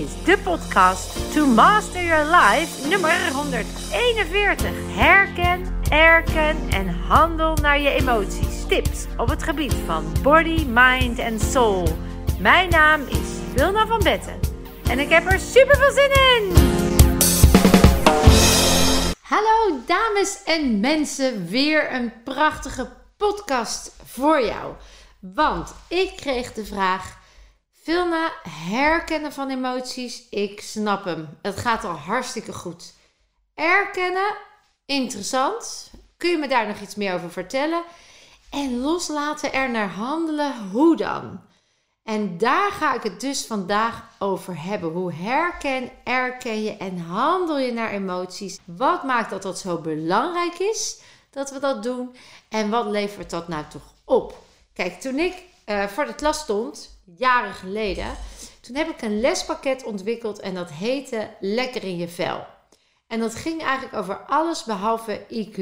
is de podcast To Master Your Life nummer 141. Herken, erken en handel naar je emoties. Tips op het gebied van body, mind en soul. Mijn naam is Wilna van Betten en ik heb er super veel zin in. Hallo dames en mensen, weer een prachtige podcast voor jou. Want ik kreeg de vraag Vilna, herkennen van emoties, ik snap hem. Het gaat al hartstikke goed. Erkennen, interessant. Kun je me daar nog iets meer over vertellen? En loslaten er naar handelen, hoe dan? En daar ga ik het dus vandaag over hebben. Hoe herken, erken je en handel je naar emoties? Wat maakt dat dat zo belangrijk is dat we dat doen? En wat levert dat nou toch op? Kijk, toen ik uh, voor de klas stond, jaren geleden, toen heb ik een lespakket ontwikkeld en dat heette Lekker in je vel. En dat ging eigenlijk over alles behalve IQ.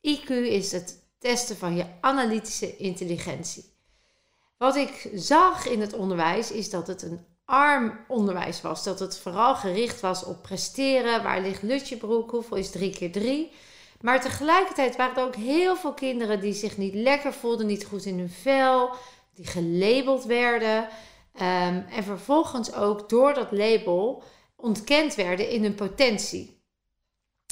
IQ is het testen van je analytische intelligentie. Wat ik zag in het onderwijs is dat het een arm onderwijs was. Dat het vooral gericht was op presteren. Waar ligt Lutjebroek? Hoeveel is 3 keer 3? Maar tegelijkertijd waren er ook heel veel kinderen die zich niet lekker voelden, niet goed in hun vel, die gelabeld werden. Ehm, en vervolgens ook door dat label ontkend werden in hun potentie.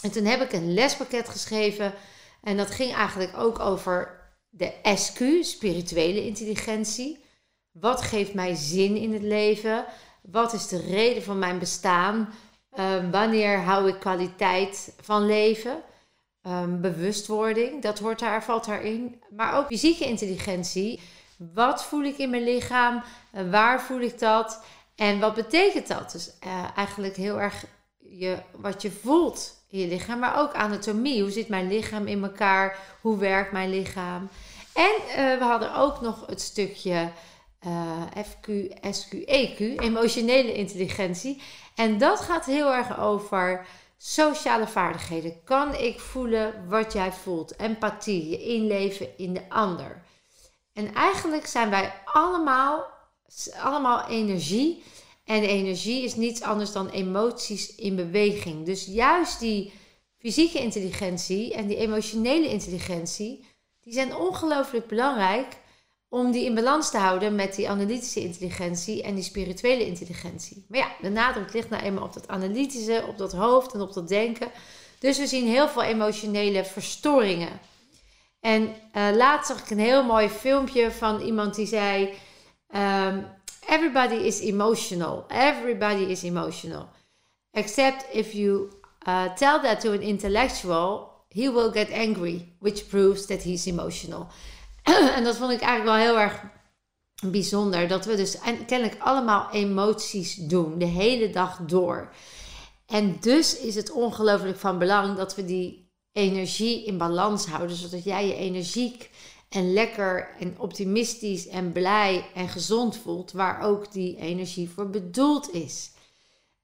En toen heb ik een lespakket geschreven. En dat ging eigenlijk ook over de SQ, spirituele intelligentie. Wat geeft mij zin in het leven? Wat is de reden van mijn bestaan? Um, wanneer hou ik kwaliteit van leven? Um, bewustwording, dat hoort daar, valt daarin. Maar ook fysieke intelligentie. Wat voel ik in mijn lichaam? Uh, waar voel ik dat? En wat betekent dat? Dus uh, eigenlijk heel erg je, wat je voelt in je lichaam, maar ook anatomie. Hoe zit mijn lichaam in elkaar? Hoe werkt mijn lichaam? En uh, we hadden ook nog het stukje FQ, SQ, EQ, emotionele intelligentie. En dat gaat heel erg over sociale vaardigheden. Kan ik voelen wat jij voelt? Empathie, je inleven in de ander. En eigenlijk zijn wij allemaal, allemaal energie. En energie is niets anders dan emoties in beweging. Dus juist die fysieke intelligentie en die emotionele intelligentie, die zijn ongelooflijk belangrijk om die in balans te houden met die analytische intelligentie en die spirituele intelligentie. Maar ja, de nadruk ligt nou eenmaal op dat analytische, op dat hoofd en op dat denken. Dus we zien heel veel emotionele verstoringen. En uh, laatst zag ik een heel mooi filmpje van iemand die zei: um, Everybody is emotional. Everybody is emotional. Except if you uh, tell that to an intellectual, he will get angry, which proves that he's emotional. en dat vond ik eigenlijk wel heel erg bijzonder. Dat we dus kennelijk allemaal emoties doen, de hele dag door. En dus is het ongelooflijk van belang dat we die energie in balans houden, zodat jij je energiek en lekker en optimistisch en blij en gezond voelt, waar ook die energie voor bedoeld is.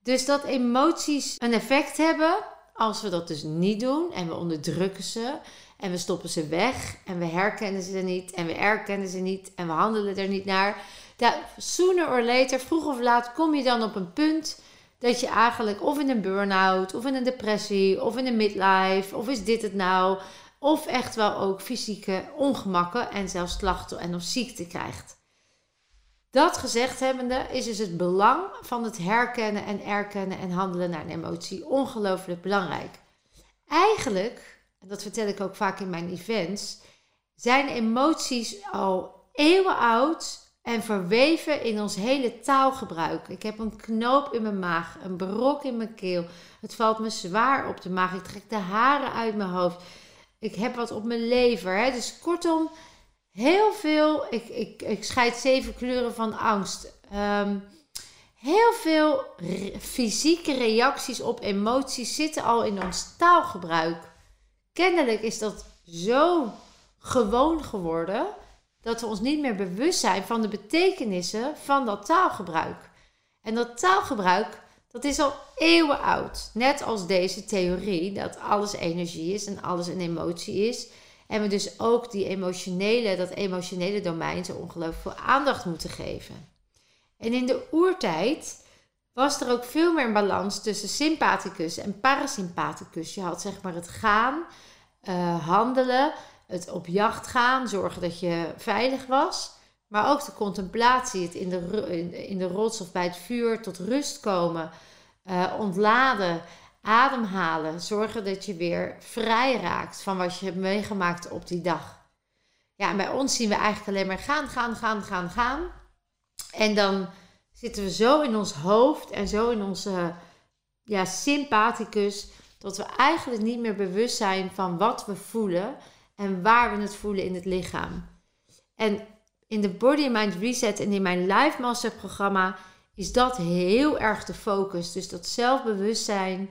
Dus dat emoties een effect hebben, als we dat dus niet doen en we onderdrukken ze en we stoppen ze weg en we herkennen ze niet en we erkennen ze niet en we handelen er niet naar. Ja, sooner or later, vroeg of laat, kom je dan op een punt dat je eigenlijk of in een burn-out of in een depressie of in een midlife of is dit het nou of echt wel ook fysieke ongemakken en zelfs klachten en of ziekte krijgt. Dat gezegd hebbende is dus het belang van het herkennen en erkennen en handelen naar een emotie ongelooflijk belangrijk. Eigenlijk en dat vertel ik ook vaak in mijn events, zijn emoties al eeuwen oud en verweven in ons hele taalgebruik. Ik heb een knoop in mijn maag, een brok in mijn keel. Het valt me zwaar op de maag. Ik trek de haren uit mijn hoofd. Ik heb wat op mijn lever. Hè? Dus kortom, heel veel. Ik, ik, ik scheid zeven kleuren van angst. Um, heel veel fysieke reacties op emoties zitten al in ons taalgebruik. Kennelijk is dat zo gewoon geworden dat we ons niet meer bewust zijn van de betekenissen van dat taalgebruik. En dat taalgebruik, dat is al eeuwen oud. Net als deze theorie dat alles energie is en alles een emotie is. En we dus ook die emotionele, dat emotionele domein zo ongelooflijk veel aandacht moeten geven. En in de oertijd was er ook veel meer een balans tussen sympathicus en parasympathicus. Je had zeg maar het gaan, uh, handelen, het op jacht gaan, zorgen dat je veilig was. Maar ook de contemplatie, het in de, in de rots of bij het vuur tot rust komen, uh, ontladen, ademhalen, zorgen dat je weer vrij raakt van wat je hebt meegemaakt op die dag. Ja, en bij ons zien we eigenlijk alleen maar gaan, gaan, gaan, gaan, gaan. En dan zitten we zo in ons hoofd en zo in onze ja, sympathicus, dat we eigenlijk niet meer bewust zijn van wat we voelen en waar we het voelen in het lichaam. En in de Body Mind Reset en in mijn Live Master programma is dat heel erg de focus. Dus dat zelfbewustzijn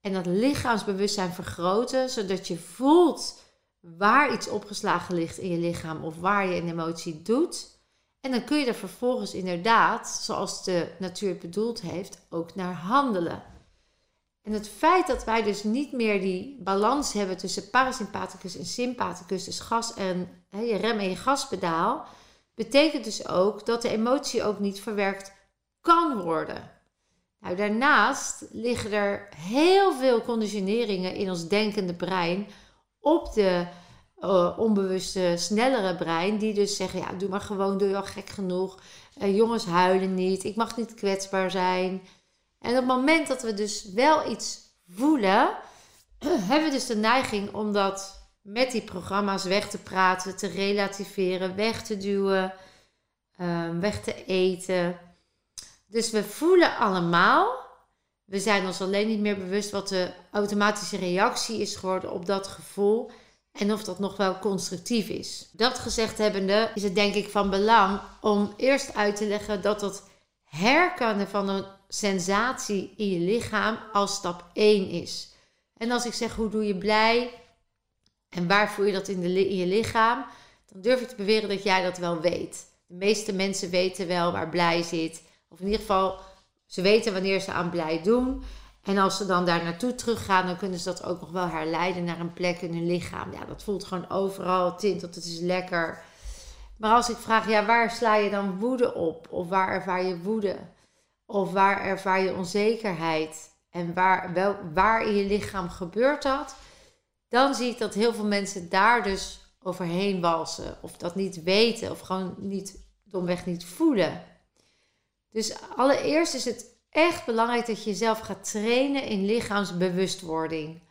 en dat lichaamsbewustzijn vergroten, zodat je voelt waar iets opgeslagen ligt in je lichaam of waar je een emotie doet. En dan kun je er vervolgens inderdaad, zoals de natuur bedoeld heeft, ook naar handelen. En het feit dat wij dus niet meer die balans hebben tussen parasympathicus en sympathicus, dus gas en je rem en je gaspedaal, betekent dus ook dat de emotie ook niet verwerkt kan worden. Nou, daarnaast liggen er heel veel conditioneringen in ons denkende brein op de uh, onbewuste, snellere brein. Die dus zeggen, ja, doe maar gewoon, doe je al gek genoeg. Uh, jongens huilen niet, ik mag niet kwetsbaar zijn. En op het moment dat we dus wel iets voelen, hebben we dus de neiging om dat met die programma's weg te praten, te relativeren, weg te duwen, uh, weg te eten. Dus we voelen allemaal. We zijn ons alleen niet meer bewust wat de automatische reactie is geworden op dat gevoel en of dat nog wel constructief is. Dat gezegd hebbende is het denk ik van belang om eerst uit te leggen dat het herkennen van een sensatie in je lichaam als stap 1 is. En als ik zeg hoe doe je blij en waar voel je dat in, de, je lichaam, dan durf ik te beweren dat jij dat wel weet. De meeste mensen weten wel waar blij zit. Of in ieder geval, ze weten wanneer ze aan blij doen. En als ze dan daar naartoe teruggaan, dan kunnen ze dat ook nog wel herleiden naar een plek in hun lichaam. Ja, dat voelt gewoon overal tintelt, het is lekker. Maar als ik vraag, ja, waar sla je dan woede op? Of waar ervaar je woede? Of waar ervaar je onzekerheid? En waar, wel, waar in je lichaam gebeurt dat? Dan zie ik dat heel veel mensen daar dus overheen walsen. Of dat niet weten. Of gewoon niet, domweg niet voelen. Dus allereerst is het echt belangrijk dat je jezelf gaat trainen in lichaamsbewustwording.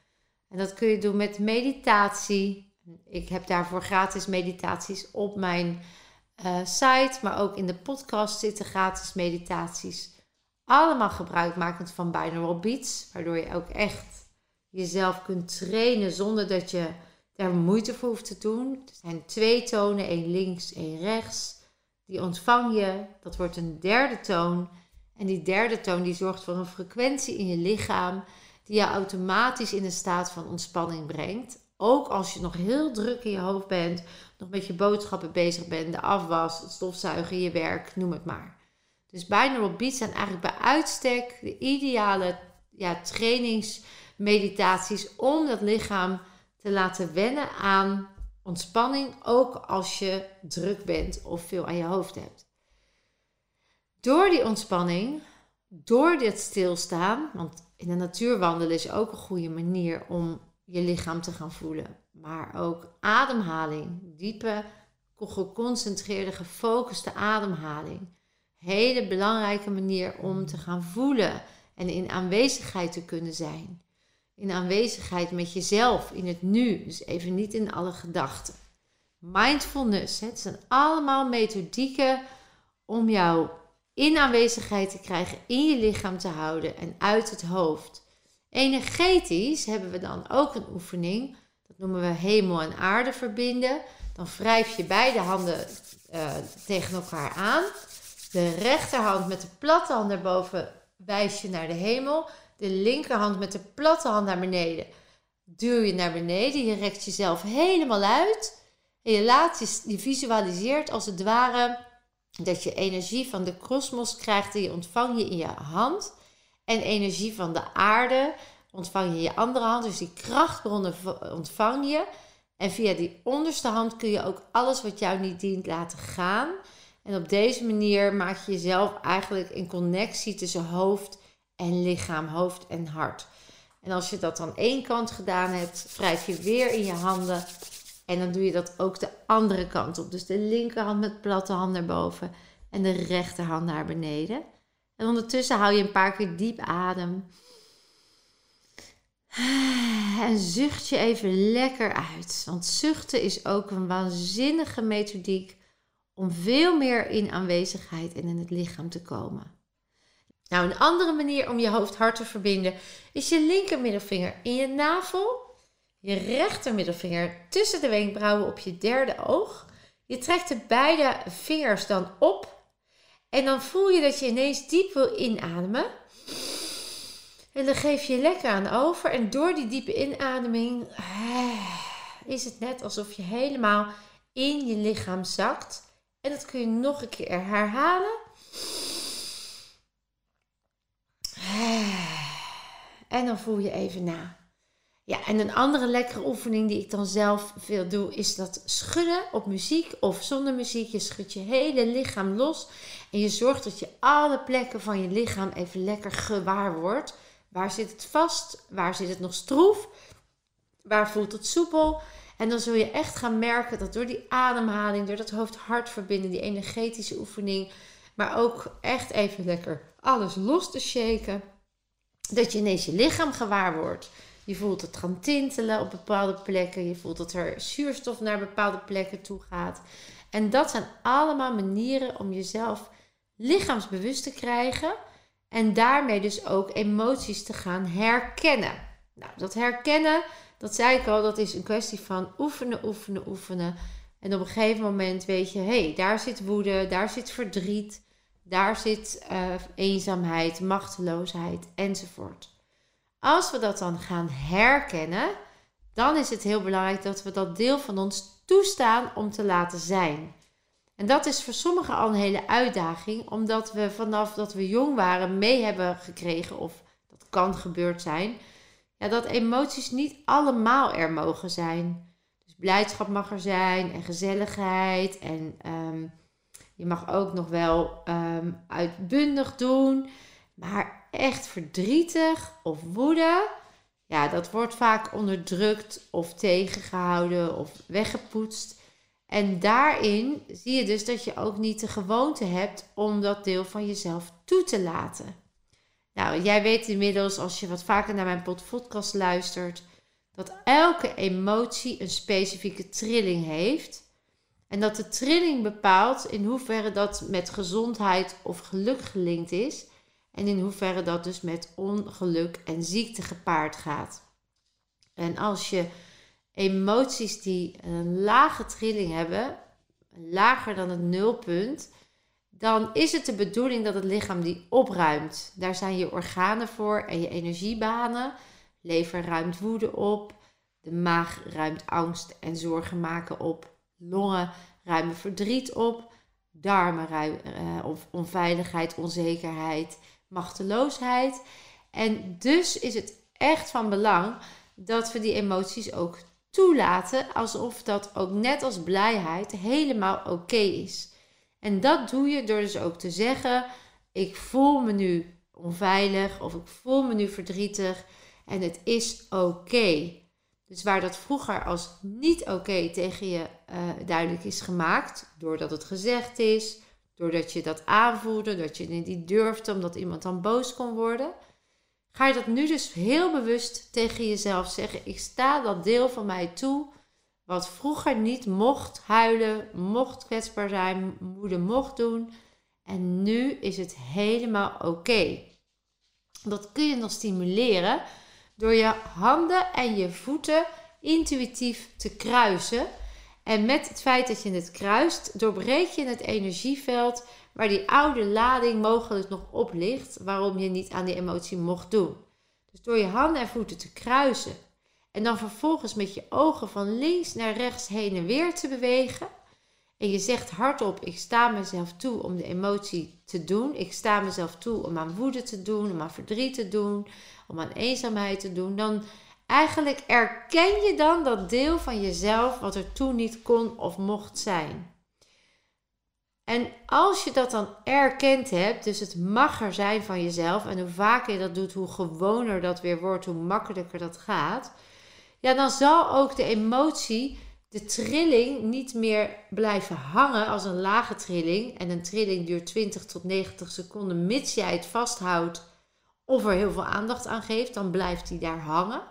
En dat kun je doen met meditatie. Ik heb daarvoor gratis meditaties op mijn uh, site, maar ook in de podcast zitten gratis meditaties. Allemaal gebruikmakend van binaural beats, waardoor je ook echt jezelf kunt trainen zonder dat je daar moeite voor hoeft te doen. Er zijn twee tonen, één links, één rechts. Die ontvang je. Dat wordt een derde toon. En die derde toon die zorgt voor een frequentie in je lichaam die je automatisch in een staat van ontspanning brengt. Ook als je nog heel druk in je hoofd bent, nog met je boodschappen bezig bent, de afwas, het stofzuigen, je werk, noem het maar. Dus binaural beats zijn eigenlijk bij uitstek de ideale ja, trainingsmeditaties om dat lichaam te laten wennen aan ontspanning, ook als je druk bent of veel aan je hoofd hebt. Door die ontspanning, door dit stilstaan, want in de natuur wandelen is ook een goede manier om je lichaam te gaan voelen. Maar ook ademhaling, diepe, geconcentreerde, gefocuste ademhaling. Hele belangrijke manier om te gaan voelen en in aanwezigheid te kunnen zijn. In aanwezigheid met jezelf, in het nu, dus even niet in alle gedachten. Mindfulness, het zijn allemaal methodieken om jou in aanwezigheid te krijgen, in je lichaam te houden en uit het hoofd. Energetisch hebben we dan ook een oefening, dat noemen we hemel en aarde verbinden. Dan wrijf je beide handen uh, tegen elkaar aan. De rechterhand met de platte hand erboven wijs je naar de hemel. De linkerhand met de platte hand naar beneden duw je naar beneden. Je rekt jezelf helemaal uit. En je laat je, je visualiseert als het ware dat je energie van de kosmos krijgt, die ontvang je in je hand. En energie van de aarde ontvang je in je andere hand. Dus die krachtbronnen ontvang je. En via die onderste hand kun je ook alles wat jou niet dient laten gaan. En op deze manier maak je jezelf eigenlijk een connectie tussen hoofd en lichaam, hoofd en hart. En als je dat aan één kant gedaan hebt, wrijf je weer in je handen. En dan doe je dat ook de andere kant op. Dus de linkerhand met platte hand naar boven en de rechterhand naar beneden. En ondertussen hou je een paar keer diep adem. En zucht je even lekker uit. Want zuchten is ook een waanzinnige methodiek om veel meer in aanwezigheid en in het lichaam te komen. Nou, een andere manier om je hoofd-hart te verbinden is je linkermiddelvinger in je navel, je rechtermiddelvinger tussen de wenkbrauwen op je derde oog. Je trekt de beide vingers dan op en dan voel je dat je ineens diep wil inademen. En dan geef je lekker aan over. En door die diepe inademing eh, is het net alsof je helemaal in je lichaam zakt. En dat kun je nog een keer herhalen. En dan voel je even na. Ja, en een andere lekkere oefening die ik dan zelf veel doe, is dat schudden op muziek of zonder muziek. Je schudt je hele lichaam los en je zorgt dat je alle plekken van je lichaam even lekker gewaar wordt. Waar zit het vast? Waar zit het nog stroef? Waar voelt het soepel? En dan zul je echt gaan merken dat door die ademhaling, door dat hoofd-hart verbinden, die energetische oefening, maar ook echt even lekker alles los te shaken, dat je ineens je lichaam gewaar wordt. Je voelt het gaan tintelen op bepaalde plekken. Je voelt dat er zuurstof naar bepaalde plekken toe gaat. En dat zijn allemaal manieren om jezelf lichaamsbewust te krijgen. En daarmee dus ook emoties te gaan herkennen. Nou, dat herkennen, dat zei ik al, dat is een kwestie van oefenen, oefenen, oefenen. En op een gegeven moment weet je, hé, hey, daar zit woede, daar zit verdriet, daar zit uh, eenzaamheid, machteloosheid enzovoort. Als we dat dan gaan herkennen, dan is het heel belangrijk dat we dat deel van ons toestaan om te laten zijn. En dat is voor sommigen al een hele uitdaging, omdat we vanaf dat we jong waren mee hebben gekregen, of dat kan gebeurd zijn, dat emoties niet allemaal er mogen zijn. Dus blijdschap mag er zijn en gezelligheid en um, je mag ook nog wel um, uitbundig doen, maar echt verdrietig of woede, ja, dat wordt vaak onderdrukt of tegengehouden of weggepoetst. En daarin zie je dus dat je ook niet de gewoonte hebt om dat deel van jezelf toe te laten. Nou, jij weet inmiddels, als je wat vaker naar mijn podcast luistert, dat elke emotie een specifieke trilling heeft. En dat de trilling bepaalt in hoeverre dat met gezondheid of geluk gelinkt is. En in hoeverre dat dus met ongeluk en ziekte gepaard gaat. En als je emoties die een lage trilling hebben, lager dan het nulpunt, dan is het de bedoeling dat het lichaam die opruimt. Daar zijn je organen voor en je energiebanen. Lever ruimt woede op. De maag ruimt angst en zorgen maken op. Longen ruimen verdriet op. Darmen ruimen uh, onveiligheid, onzekerheid, machteloosheid. En dus is het echt van belang dat we die emoties ook toelaten alsof dat ook net als blijheid helemaal oké is. En dat doe je door dus ook te zeggen: ik voel me nu onveilig of ik voel me nu verdrietig en het is oké. Dus waar dat vroeger als niet oké tegen je uh, duidelijk is gemaakt, doordat het gezegd is, doordat je dat aanvoelde, dat je het niet durfde omdat iemand dan boos kon worden, ga je dat nu dus heel bewust tegen jezelf zeggen. Ik sta dat deel van mij toe wat vroeger niet mocht huilen, mocht kwetsbaar zijn, moeder mocht doen. En nu is het helemaal oké. Dat kun je nog stimuleren door je handen en je voeten intuïtief te kruisen. En met het feit dat je het kruist, doorbreek je het energieveld waar die oude lading mogelijk nog op ligt, waarom je niet aan die emotie mocht doen. Dus door je handen en voeten te kruisen en dan vervolgens met je ogen van links naar rechts heen en weer te bewegen. En je zegt hardop: Ik sta mezelf toe om de emotie te doen. Ik sta mezelf toe om aan woede te doen, om aan verdriet te doen, om aan eenzaamheid te doen. Dan eigenlijk erken je dan dat deel van jezelf wat er toen niet kon of mocht zijn. En als je dat dan erkend hebt, dus het mag er zijn van jezelf, en hoe vaker je dat doet, hoe gewoner dat weer wordt, hoe makkelijker dat gaat, ja, dan zal ook de emotie, de trilling, niet meer blijven hangen als een lage trilling. En een trilling duurt 20 tot 90 seconden, mits jij het vasthoudt of er heel veel aandacht aan geeft, dan blijft die daar hangen.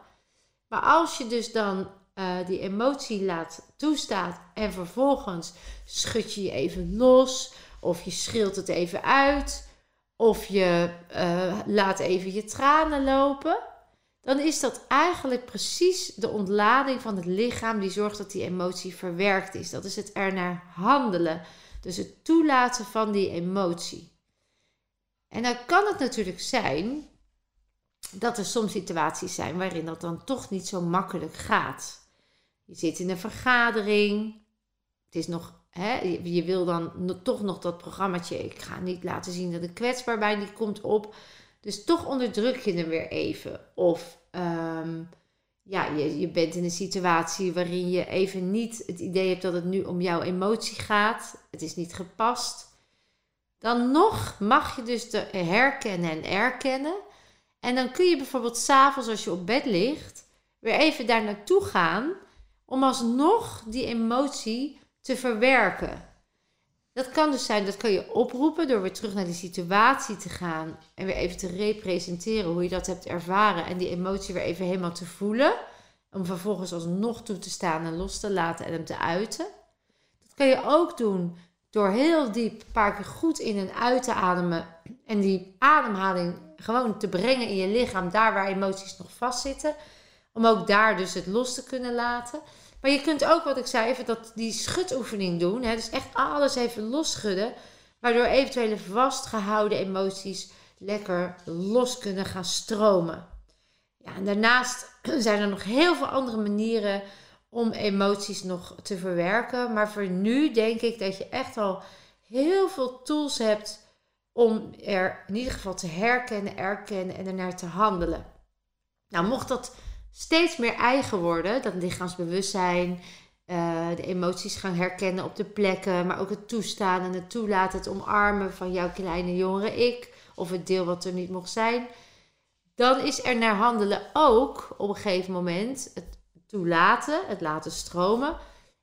Maar als je dus dan uh, die emotie laat toestaat en vervolgens schud je je even los of je schreeuwt het even uit of je uh, laat even je tranen lopen, dan is dat eigenlijk precies de ontlading van het lichaam die zorgt dat die emotie verwerkt is. Dat is het ernaar handelen, dus het toelaten van die emotie. En dan kan het natuurlijk zijn dat er soms situaties zijn waarin dat dan toch niet zo makkelijk gaat. Je zit in een vergadering. Het is nog, hè, je wil dan toch nog dat programmaatje. Ik ga niet laten zien dat ik kwetsbaar ben, die komt op. Dus toch onderdruk je hem weer even. Of ehm, ja, je, je bent in een situatie waarin je even niet het idee hebt dat het nu om jouw emotie gaat. Het is niet gepast. Dan nog mag je dus de herkennen en erkennen. En dan kun je bijvoorbeeld s'avonds als je op bed ligt, weer even daar naartoe gaan om alsnog die emotie te verwerken. Dat kan dus zijn, dat kan je oproepen door weer terug naar die situatie te gaan en weer even te representeren hoe je dat hebt ervaren en die emotie weer even helemaal te voelen. Om vervolgens alsnog toe te staan en los te laten en hem te uiten. Dat kan je ook doen door heel diep een paar keer goed in en uit te ademen en die ademhaling gewoon te brengen in je lichaam, daar waar emoties nog vastzitten. Om ook daar dus het los te kunnen laten. Maar je kunt ook, wat ik zei, even dat, die schudoefening doen. Hè? Dus echt alles even losschudden. Waardoor eventuele vastgehouden emoties lekker los kunnen gaan stromen. Ja, en daarnaast zijn er nog heel veel andere manieren om emoties nog te verwerken. Maar voor nu denk ik dat je echt al heel veel tools hebt om er in ieder geval te herkennen, erkennen en ernaar te handelen. Nou, mocht dat steeds meer eigen worden. Dat lichaamsbewustzijn, uh, de emoties gaan herkennen op de plekken, maar ook het toestaan en het toelaten, het omarmen van jouw kleine jongere ik, of het deel wat er niet mocht zijn. Dan is er naar handelen ook op een gegeven moment het toelaten, het laten stromen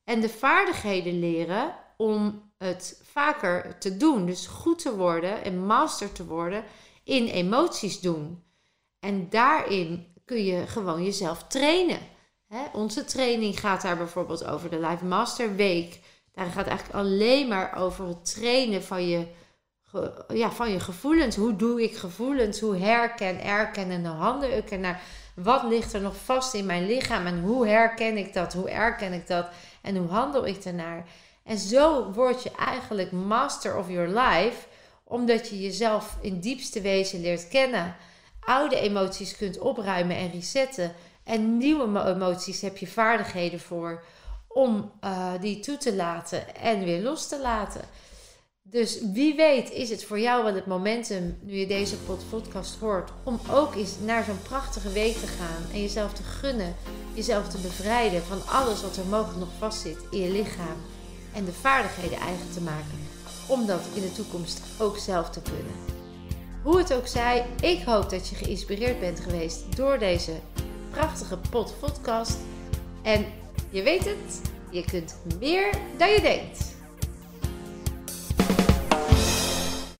en de vaardigheden leren om het vaker te doen. Dus goed te worden en master te worden in emoties doen. En daarin kun je gewoon jezelf trainen. Hè? Onze training gaat daar bijvoorbeeld over de Life Master Week. Daar gaat eigenlijk alleen maar over het trainen van je, ja, van je gevoelens. Hoe doe ik gevoelens? Hoe herken, erken en handel ik ernaar? Wat ligt er nog vast in mijn lichaam en hoe herken ik dat? Hoe erken ik dat? En hoe handel ik ernaar? En zo word je eigenlijk master of your life, omdat je jezelf in diepste wezen leert kennen oude emoties kunt opruimen en resetten. En nieuwe emoties heb je vaardigheden voor om uh, die toe te laten en weer los te laten. Dus wie weet is het voor jou wel het momentum, nu je deze podcast hoort, om ook eens naar zo'n prachtige week te gaan en jezelf te gunnen, jezelf te bevrijden van alles wat er mogelijk nog vastzit in je lichaam en de vaardigheden eigen te maken, om dat in de toekomst ook zelf te kunnen. Hoe het ook zij, ik hoop dat je geïnspireerd bent geweest door deze prachtige podcast. En je weet het, je kunt meer dan je denkt.